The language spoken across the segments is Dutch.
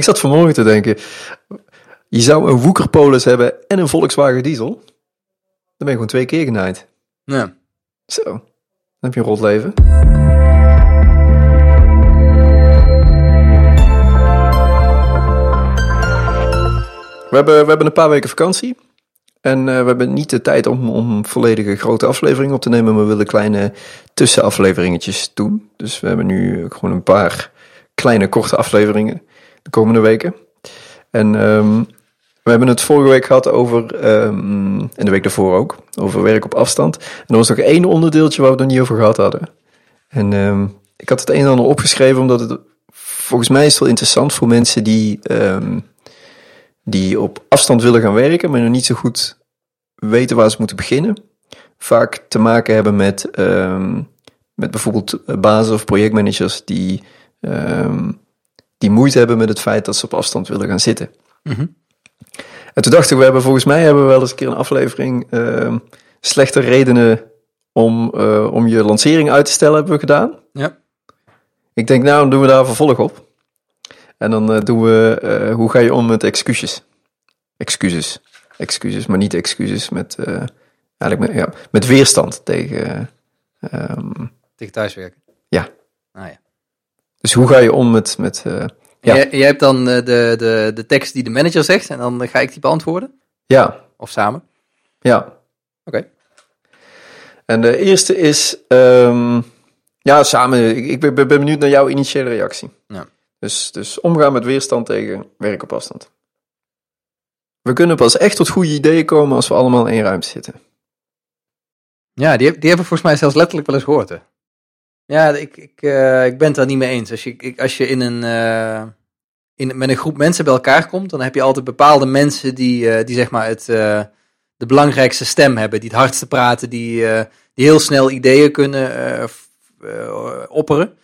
Ik zat vanmorgen te denken, je zou een Woekerpolis hebben en een Volkswagen diesel. Dan ben je gewoon twee keer genaaid. Ja. Zo, dan heb je een rot leven. We hebben, we hebben een paar weken vakantie. En eh, we hebben niet de tijd om, om volledige grote afleveringen op te nemen, maar we willen kleine tussenafleveringetjes doen. Dus we hebben nu gewoon een paar kleine korte afleveringen de komende weken. En ehm, we hebben het vorige week gehad over, ehm, en de week daarvoor ook, over werk op afstand. En er was nog één onderdeeltje waar we het nog niet over gehad hadden. En ehm, ik had het een en ander opgeschreven, omdat het volgens mij is wel interessant voor mensen die, die op afstand willen gaan werken, maar nog niet zo goed weten waar ze moeten beginnen. Vaak te maken hebben met, met bijvoorbeeld bazen of projectmanagers die, die moeite hebben met het feit dat ze op afstand willen gaan zitten. Mhm. En toen dacht ik, we hebben volgens mij hebben we wel eens een keer een aflevering ehm, slechte redenen om, eh, om je lancering uit te stellen hebben we gedaan. Ja. Ik denk, nou, dan doen we daar vervolg op. En dan eh, doen we, eh, hoe ga je om met excuses? Excuses. Excuses, maar niet excuses met, eigenlijk met, ja, met weerstand tegen, ehm, Tegen thuiswerken. ja. Ah ja. Dus hoe ga je om met, met eh, Ja. Jij, jij hebt dan eh, de, de, de tekst die de manager zegt en dan ga ik die beantwoorden? ja, Of samen? ja. Oké. En de eerste is, ehm, ja, samen, ik, ik ben, ben benieuwd naar jouw initiële reactie. Ja. Dus, dus omgaan met weerstand tegen werk op afstand. We kunnen pas echt tot goede ideeën komen als we allemaal in één ruimte zitten. Ja, die, die heb ik volgens mij zelfs letterlijk wel eens gehoord. Hè? Ja, ik, ik, eh, ik ben het daar niet mee eens. Als je, ik, als je in een, eh, in, met een groep mensen bij elkaar komt, dan heb je altijd bepaalde mensen die, eh, die zeg maar het, de belangrijkste stem hebben, die het hardste praten, die, die heel snel ideeën kunnen opperen.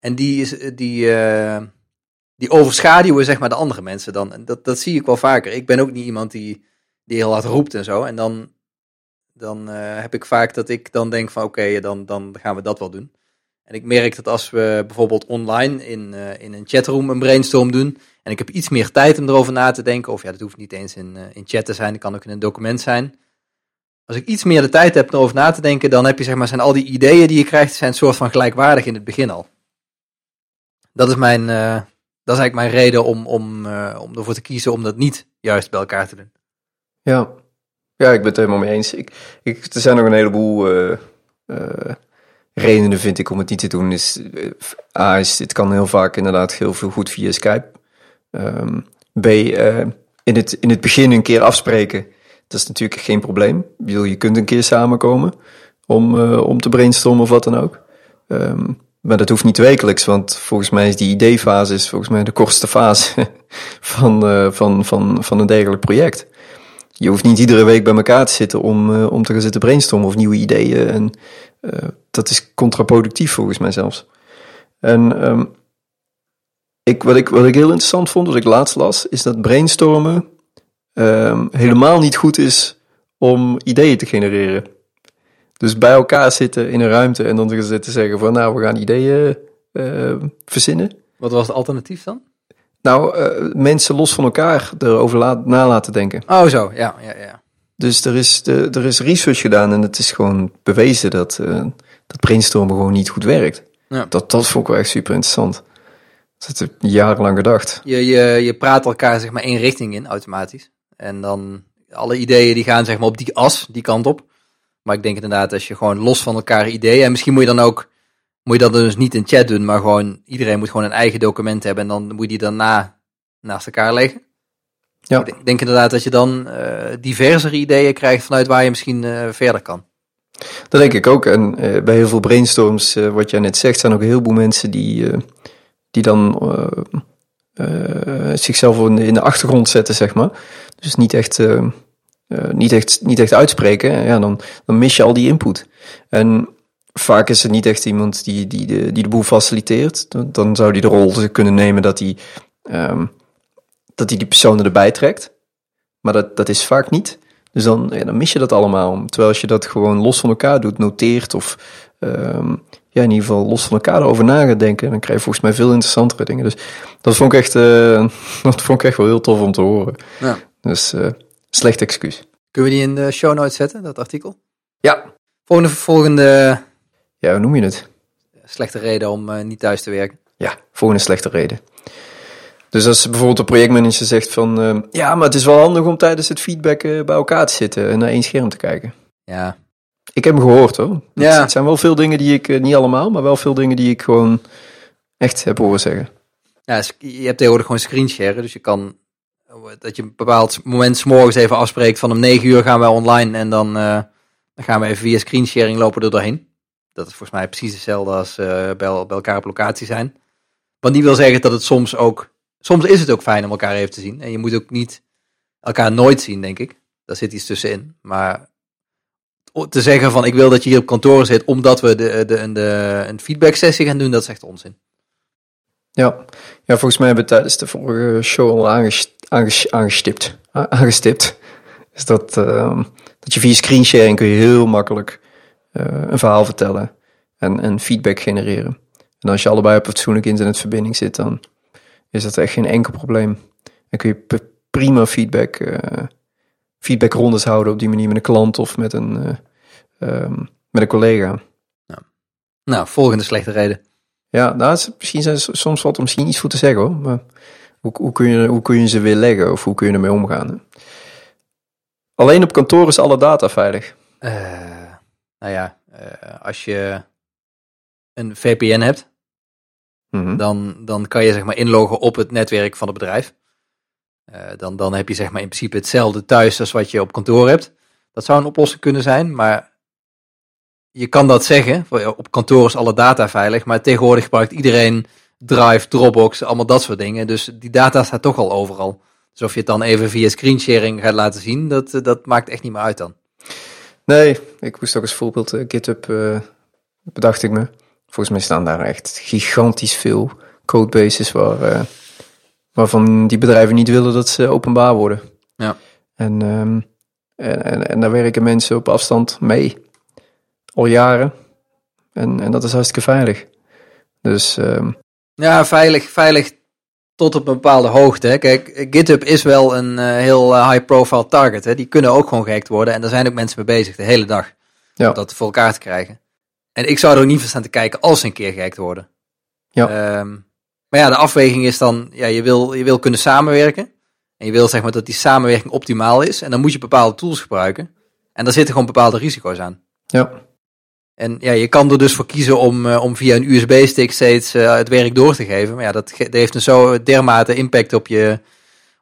En die, die, die overschaduwen zeg maar de andere mensen dan. En dat, dat zie ik wel vaker. Ik ben ook niet iemand die, die heel hard roept en zo. En dan, dan heb ik vaak dat ik dan denk van oké, dan, dan gaan we dat wel doen. En ik merk dat als we bijvoorbeeld online in, eh, in een chatroom een brainstorm doen. En ik heb iets meer tijd om erover na te denken. Of ja, dat hoeft niet eens in, eh, in chat te zijn. Dat kan ook in een document zijn. Als ik iets meer de tijd heb om erover na te denken, dan heb je zeg maar, zijn al die ideeën die je krijgt, zijn een soort van gelijkwaardig in het begin al. Dat is mijn, eh, dat is eigenlijk mijn reden om, om, om ervoor te kiezen om dat niet juist bij elkaar te doen. Ja, ja ik ben het helemaal mee eens. Ik, ik, er zijn nog een heleboel redenen, vind ik, om het niet te doen. Is, eh, A, is, het kan heel vaak inderdaad heel veel goed via Skype. Ehm, B, eh, in, het, in het begin een keer afspreken. Dat is natuurlijk geen probleem. Je kunt een keer samenkomen om, eh, om te brainstormen of wat dan ook. Ehm, maar dat hoeft niet wekelijks, want volgens mij is die ideefase is volgens mij de kortste fase van, van, van, van een dergelijk project. Je hoeft niet iedere week bij elkaar te zitten om, om te gaan zitten brainstormen of nieuwe ideeën. En dat is contraproductief volgens mij zelfs. En ehm, ik, wat, ik, wat ik heel interessant vond, wat ik laatst las, is dat brainstormen ehm, helemaal niet goed is om ideeën te genereren. Dus bij elkaar zitten in een ruimte en dan zitten zeggen van nou, we gaan ideeën eh, verzinnen. Wat was het alternatief dan? Nou, eh, mensen los van elkaar erover na laten denken. Oh, zo, ja, ja, ja. Dus er is, de, er is research gedaan en het is gewoon bewezen dat, eh, dat brainstormen gewoon niet goed werkt. Ja. Dat, dat vond ik wel echt super interessant. Dat heb ik jarenlang gedacht. Je, je, je praat elkaar zeg maar één richting in, automatisch. En dan alle ideeën die gaan zeg maar op die as, die kant op. Maar ik denk inderdaad, als je gewoon los van elkaar ideeën... En misschien moet je dan ook, moet je dat dus niet in chat doen, maar gewoon... Iedereen moet gewoon een eigen document hebben en dan moet je die daarna naast elkaar leggen. Ja. Ik denk, ik denk inderdaad dat je dan eh diversere ideeën krijgt vanuit waar je misschien eh, verder kan. Dat denk ik ook. En eh, bij heel veel brainstorms, wat jij net zegt, zijn ook een heleboel mensen die, die dan zichzelf in de, in de achtergrond zetten, zeg maar. Dus niet echt, niet echt, niet echt uitspreken. En Ja, dan, dan mis je al die input. En vaak is er niet echt iemand die, die, de, die de boel faciliteert. Dan, dan zou die de rol kunnen nemen dat hij ehm, dat hij die personen erbij trekt. Maar dat, dat is vaak niet. Dus dan, ja, dan mis je dat allemaal. Terwijl als je dat gewoon los van elkaar doet, noteert of ehm, ja, in ieder geval los van elkaar erover na gaat denken. En dan krijg je volgens mij veel interessantere dingen. Dus dat vond ik echt, eh, dat vond ik echt wel heel tof om te horen. Ja. Dus eh, slecht excuus. Kunnen we die in de show notes zetten, dat artikel? Ja. Volgende, volgende Ja, hoe noem je het? slechte reden om eh, niet thuis te werken. Ja, volgende slechte reden. Dus als bijvoorbeeld een projectmanager zegt van... eh, ja, maar het is wel handig om tijdens het feedback eh, bij elkaar te zitten en naar één scherm te kijken. Ja, Ik heb hem gehoord hoor. Ja. Het zijn wel veel dingen die ik, eh, niet allemaal, maar wel veel dingen die ik gewoon echt heb horen zeggen. ja je hebt tegenwoordig gewoon screensharen, dus je kan dat je een bepaald moment 's morgens even afspreekt van om 9 uur gaan wij online en dan, eh, dan gaan we even via screensharing lopen er doorheen. Dat is volgens mij precies hetzelfde als bij, bij elkaar op locatie zijn. Wat niet wil zeggen dat het soms ook, soms is het ook fijn om elkaar even te zien. En je moet ook niet elkaar nooit zien, denk ik. Daar zit iets tussenin. Maar te zeggen van ik wil dat je hier op kantoor zit omdat we de, de, een, de, een feedback sessie gaan doen, dat is echt onzin. Ja. ja, volgens mij hebben we tijdens de vorige show al aanges- aanges- aangestipt. Aangestipt. Is dat, ehm, dat je via screensharing kun je heel makkelijk eh, een verhaal vertellen en, en feedback genereren. En als je allebei op fatsoenlijke internetverbinding zit, dan is dat echt geen enkel probleem. Dan kun je prima feedback, eh feedbackrondes houden op die manier met een klant of met een, eh, ehm, met een collega. Nou, volgende slechte reden. Ja, nou, is- misschien zijn soms wat er misschien iets voor te zeggen hoor. Maar hoe, hoe, kun je, hoe kun je ze weer leggen of hoe kun je ermee omgaan? hè? Alleen op kantoor is alle data veilig. Eh, nou ja, als je een VPN hebt, Mhm. dan, dan kan je zeg maar inloggen op het netwerk van het bedrijf. Eh, dan, dan heb je zeg maar in principe hetzelfde thuis als wat je op kantoor hebt. Dat zou een oplossing kunnen zijn, maar je kan dat zeggen. Op kantoor is alle data veilig, maar tegenwoordig gebruikt iedereen Drive, Dropbox, allemaal dat soort dingen. Dus die data staat toch al overal. Dus of je het dan even via screensharing gaat laten zien, dat, eh, dat maakt echt niet meer uit dan. Nee, ik moest ook als voorbeeld eh, GitHub, bedacht ik me. Volgens mij staan daar echt gigantisch veel codebases waar, eh, waarvan die bedrijven niet willen dat ze openbaar worden. Ja. En, ehm, en, en, en daar werken mensen op afstand mee. Al jaren. En, en dat is hartstikke veilig. Dus ehm, Ja, veilig, veilig tot op een bepaalde hoogte. hè. Kijk, GitHub is wel een eh, heel eh, high-profile target. Hè. Die kunnen ook gewoon gehackt worden. En daar zijn ook mensen mee bezig de hele dag. Ja. Om dat voor elkaar te krijgen. En ik zou er ook niet van staan te kijken als ze een keer gehackt worden. Ja. Ehm, maar ja, de afweging is dan, ja, je wil, je wil kunnen samenwerken. En je wil zeg maar dat die samenwerking optimaal is. En dan moet je bepaalde tools gebruiken. En daar zitten gewoon bepaalde risico's aan. ja, En ja, je kan er dus voor kiezen om, eh, om via een USB-stick steeds eh, het werk door te geven. Maar ja, dat, dat heeft een zo dermate impact op je,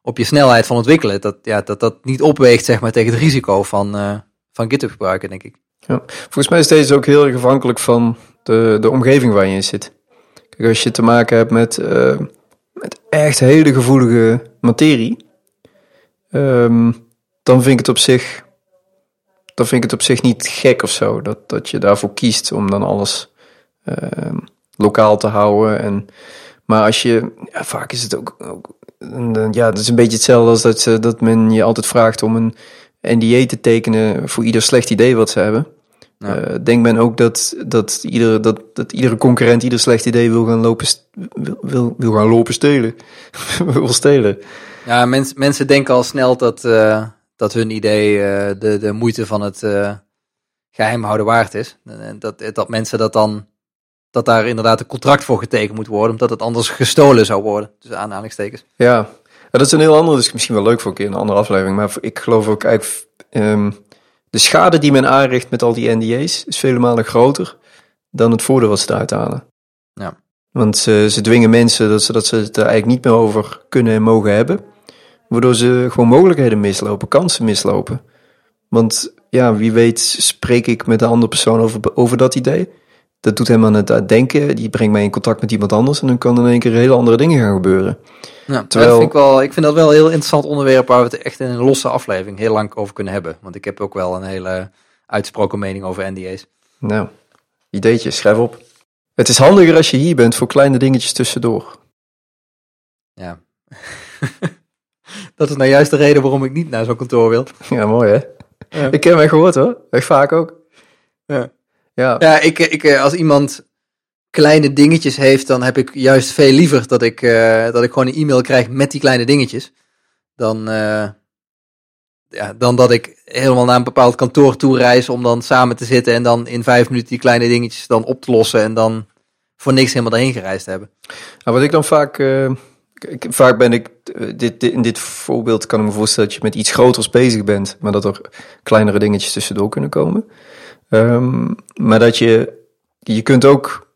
op je snelheid van ontwikkelen. Dat, ja, dat dat niet opweegt zeg maar, tegen het risico van, eh, van GitHub gebruiken, denk ik. Volgens mij is deze ook heel erg afhankelijk van de, de omgeving waar je in zit. Kijk, als je te maken hebt met, eh, met echt hele gevoelige materie, ehm, dan vind ik het op zich, dan vind ik het op zich niet gek of zo dat, dat je daarvoor kiest om dan alles ehm, lokaal te houden. En, maar als je, ja, vaak is het ook, ook ja, het is een beetje hetzelfde als dat, dat men je altijd vraagt om een NDA te tekenen voor ieder slecht idee wat ze hebben. Ja. Eh, denkt men ook dat, dat, iedere, dat, dat iedere concurrent ieder slecht idee wil gaan lopen, wil, wil, wil gaan lopen stelen. wil stelen. Ja, mens, mensen denken al snel dat, eh, dat hun idee eh, de, de moeite van het eh geheim houden waard is. En dat, dat mensen dat dan, dat daar inderdaad een contract voor getekend moet worden, omdat het anders gestolen zou worden. Dus aanhalingstekens. Ja, Ja, dat is een heel ander, dus misschien wel leuk voor een keer een andere aflevering. Maar ik geloof ook eigenlijk, ehm, de schade die men aanricht met al die NDA's is vele malen groter dan het voordeel wat ze eruit halen. Ja. Want ze, ze dwingen mensen dat ze, dat ze het er eigenlijk niet meer over kunnen en mogen hebben. Waardoor ze gewoon mogelijkheden mislopen, kansen mislopen. Want ja, wie weet spreek ik met een andere persoon over, over dat idee. Dat doet hem aan het denken. Die brengt mij in contact met iemand anders. En dan kan er in één keer hele andere dingen gaan gebeuren. Ja, Terwijl- vind ik, wel, ik vind dat wel een heel interessant onderwerp waar we het echt in een losse aflevering heel lang over kunnen hebben. Want ik heb ook wel een hele uitsproken mening over NDA's. Nou, ideetje, schrijf op. Het is handiger als je hier bent voor kleine dingetjes tussendoor. Ja. dat is nou juist de reden waarom ik niet naar zo'n kantoor wil. Ja, mooi hè? Ja. Ik heb mij gehoord hoor. Echt vaak ook. Ja. Ja, Ja, ik, ik, eh, als iemand kleine dingetjes heeft, dan heb ik juist veel liever dat ik, eh, dat ik gewoon een e-mail krijg met die kleine dingetjes. Dan, eh, ja, dan dat ik helemaal naar een bepaald kantoor toe reis om dan samen te zitten en dan in vijf minuten die kleine dingetjes dan op te lossen en dan voor niks helemaal daarheen gereisd hebben. Nou, wat ik dan vaak, ik, vaak ben ik, dit, dit- in dit voorbeeld kan ik me voorstellen dat je met iets groters bezig bent, maar dat er kleinere dingetjes tussendoor kunnen komen. Ehm, maar dat je, je kunt ook,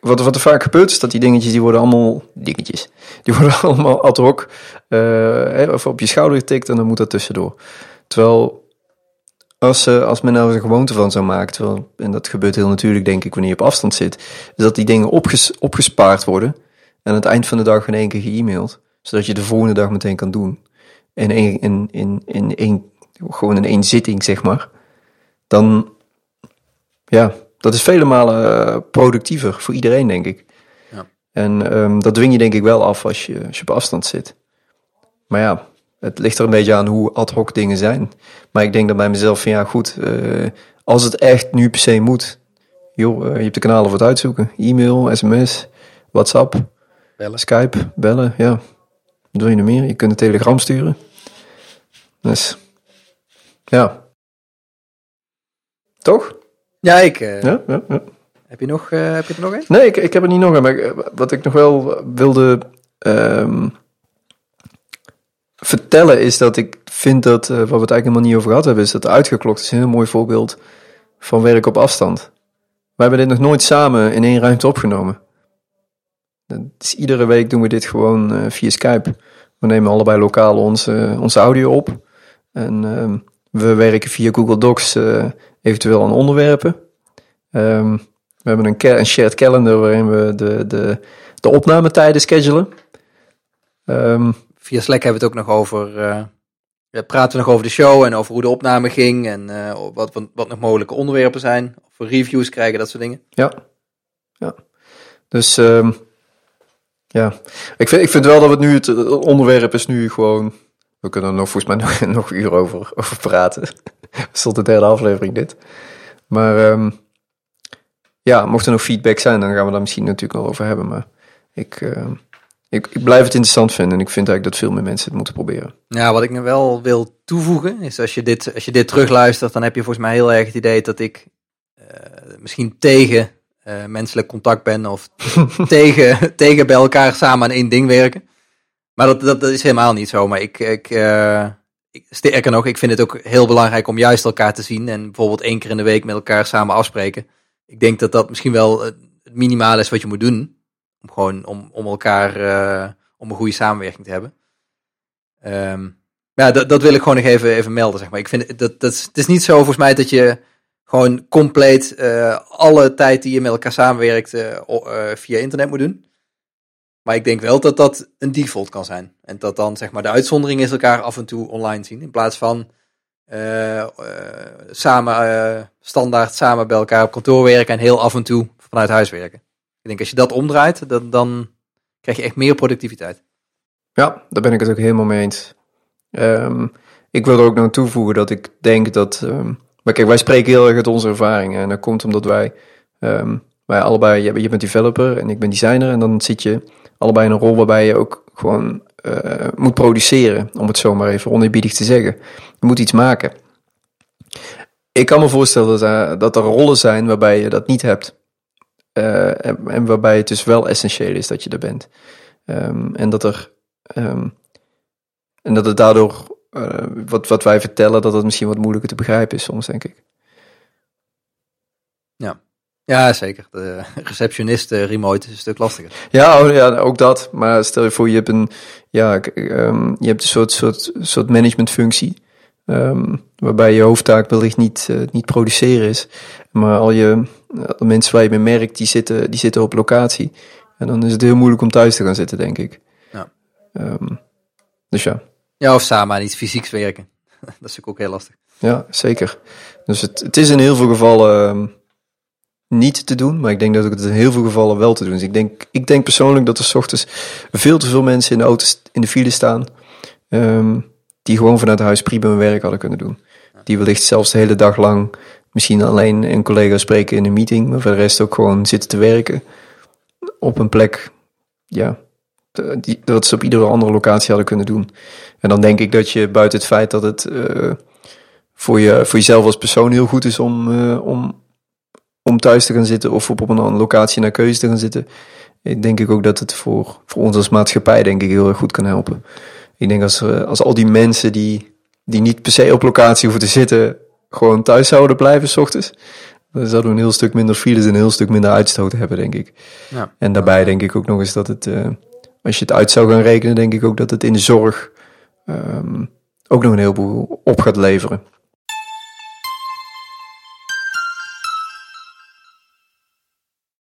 wat, wat er vaak gebeurt is dat die dingetjes, die worden allemaal dingetjes. Die worden allemaal ad hoc, eh, of op je schouder getikt en dan moet dat tussendoor. Terwijl, als, als men nou een gewoonte van zou maken, en dat gebeurt heel natuurlijk denk ik wanneer je op afstand zit, is dat die dingen opges, opgespaard worden en aan het eind van de dag in één keer ge-mailed. Zodat je de volgende dag meteen kan doen. In één, in, in, in één, gewoon in één zitting, zeg maar. Dan, ja, dat is vele malen eh, productiever voor iedereen, denk ik. Ja. En ehm, dat dwing je denk ik wel af als je, als je op afstand zit. Maar ja, het ligt er een beetje aan hoe ad hoc dingen zijn. Maar ik denk dan bij mezelf van ja, goed, eh, als het echt nu per se moet, joh, eh, je hebt de kanalen voor het uitzoeken. E-mail, sms, WhatsApp, Bellen. Skype, bellen, ja. Wat wil je nog meer? Je kunt een telegram sturen. Dus, ja. Toch? Ja, ik. eh, Ja, ja, ja. Heb, je nog, eh, heb je er nog één? Nee, ik, ik heb er niet nog een. Maar ik- wat ik nog wel wilde ehm, vertellen is dat ik vind dat, eh, waar we het eigenlijk helemaal niet over gehad hebben, is dat uitgeklokt is een heel mooi voorbeeld van werk op afstand. We hebben dit nog nooit samen in één ruimte opgenomen. Dus iedere week doen we dit gewoon eh, via Skype. We nemen allebei lokaal onze, onze audio op. En ehm, we werken via Google Docs eh, eventueel aan onderwerpen. Ehm, we hebben een, shared calendar waarin we de, de, de opnametijden schedulen. Ehm, Via Slack hebben we het ook nog over. eh, ja, praten we nog over de show en over hoe de opname ging en eh, wat, wat, wat nog mogelijke onderwerpen zijn. Of we reviews krijgen, dat soort dingen. ja. ja. Dus ehm, ja, ik vind, ik vind wel dat het nu het onderwerp is nu gewoon. We kunnen er nog volgens mij nog, nog een uur over, over praten. Tot de derde aflevering dit. Maar ehm, ja, mocht er nog feedback zijn, dan gaan we daar misschien natuurlijk wel over hebben. Maar ik, ehm, ik, ik blijf het interessant vinden en ik vind eigenlijk dat veel meer mensen het moeten proberen. Ja, wat ik nog wel wil toevoegen is als je dit, als je dit terugluistert, dan heb je volgens mij heel erg het idee dat ik eh, misschien tegen eh, menselijk contact ben of tegen, tegen bij elkaar samen aan één ding werken. Maar dat, dat, dat is helemaal niet zo. Maar ik, ik, eh, ik, sterker nog, ik vind het ook heel belangrijk om juist elkaar te zien en bijvoorbeeld één keer in de week met elkaar samen afspreken. Ik denk dat dat misschien wel het minimale is wat je moet doen. Om gewoon om, om elkaar, eh, om een goede samenwerking te hebben. Ehm, ja, dat, dat wil ik gewoon nog even, even melden, zeg maar. Ik vind dat, dat het is niet zo volgens mij dat je gewoon compleet eh, alle tijd die je met elkaar samenwerkt via internet moet doen. Maar ik denk wel dat dat een default kan zijn. En dat dan zeg maar de uitzondering is elkaar af en toe online zien. In plaats van eh, eh, samen, eh, standaard samen bij elkaar op kantoor werken en heel af en toe vanuit huis werken. Ik denk als je dat omdraait, dan, dan krijg je echt meer productiviteit. Ja, daar ben ik het ook helemaal mee eens. Ehm, ik wil er ook nog toevoegen dat ik denk dat. ehm, maar kijk, wij spreken heel erg uit onze ervaringen. En dat komt omdat wij. ehm, wij allebei. Je bent developer en ik ben designer. En dan zit je allebei een rol waarbij je ook gewoon eh, moet produceren. Om het zo maar even oneerbiedig te zeggen. Je moet iets maken. Ik kan me voorstellen dat er, dat er rollen zijn waarbij je dat niet hebt. Eh, en, waarbij het dus wel essentieel is dat je er bent. Ehm, en dat er Ehm, en dat het daardoor, eh, wat, wat wij vertellen, dat het misschien wat moeilijker te begrijpen is soms, denk ik. Ja, zeker. De receptionist eh, remote is een stuk lastiger. Ja, oh, ja, ook dat. Maar stel je voor, je hebt een, ja, ehm, je hebt een soort, soort, soort managementfunctie. ehm, waarbij je hoofdtaak wellicht niet, eh, niet produceren is. Maar al je alle mensen waar je mee merkt, die zitten, die zitten op locatie. En dan is het heel moeilijk om thuis te gaan zitten, denk ik. Ja. Ehm, dus ja. Ja, of samen aan iets fysieks werken. dat is natuurlijk ook heel lastig. Ja, zeker. Dus het, het is in heel veel gevallen niet te doen, maar ik denk dat het in heel veel gevallen wel te doen is. Ik denk, ik denk persoonlijk dat er 's ochtends veel te veel mensen in de auto's in de file staan, ehm, die gewoon vanuit huis prima hun werk hadden kunnen doen. Die wellicht zelfs de hele dag lang misschien alleen een collega spreken in een meeting, maar voor de rest ook gewoon zitten te werken op een plek, ja, dat ze op iedere andere locatie hadden kunnen doen. En dan denk ik dat je buiten het feit dat het uh, voor, je, voor jezelf als persoon heel goed is om, uh, om, om thuis te gaan zitten of op, een andere locatie naar keuze te gaan zitten, denk ik ook dat het voor, voor ons als maatschappij denk ik heel erg goed kan helpen. Ik denk als, uh, als al die mensen die, die niet per se op locatie hoeven te zitten, gewoon thuis zouden blijven s ochtends, dan zouden we een heel stuk minder files en een heel stuk minder uitstoot hebben, denk ik. Ja. En daarbij denk ik ook nog eens dat het, uh, als je het uit zou gaan rekenen, denk ik ook dat het in de zorg um, ook nog een heleboel op gaat leveren.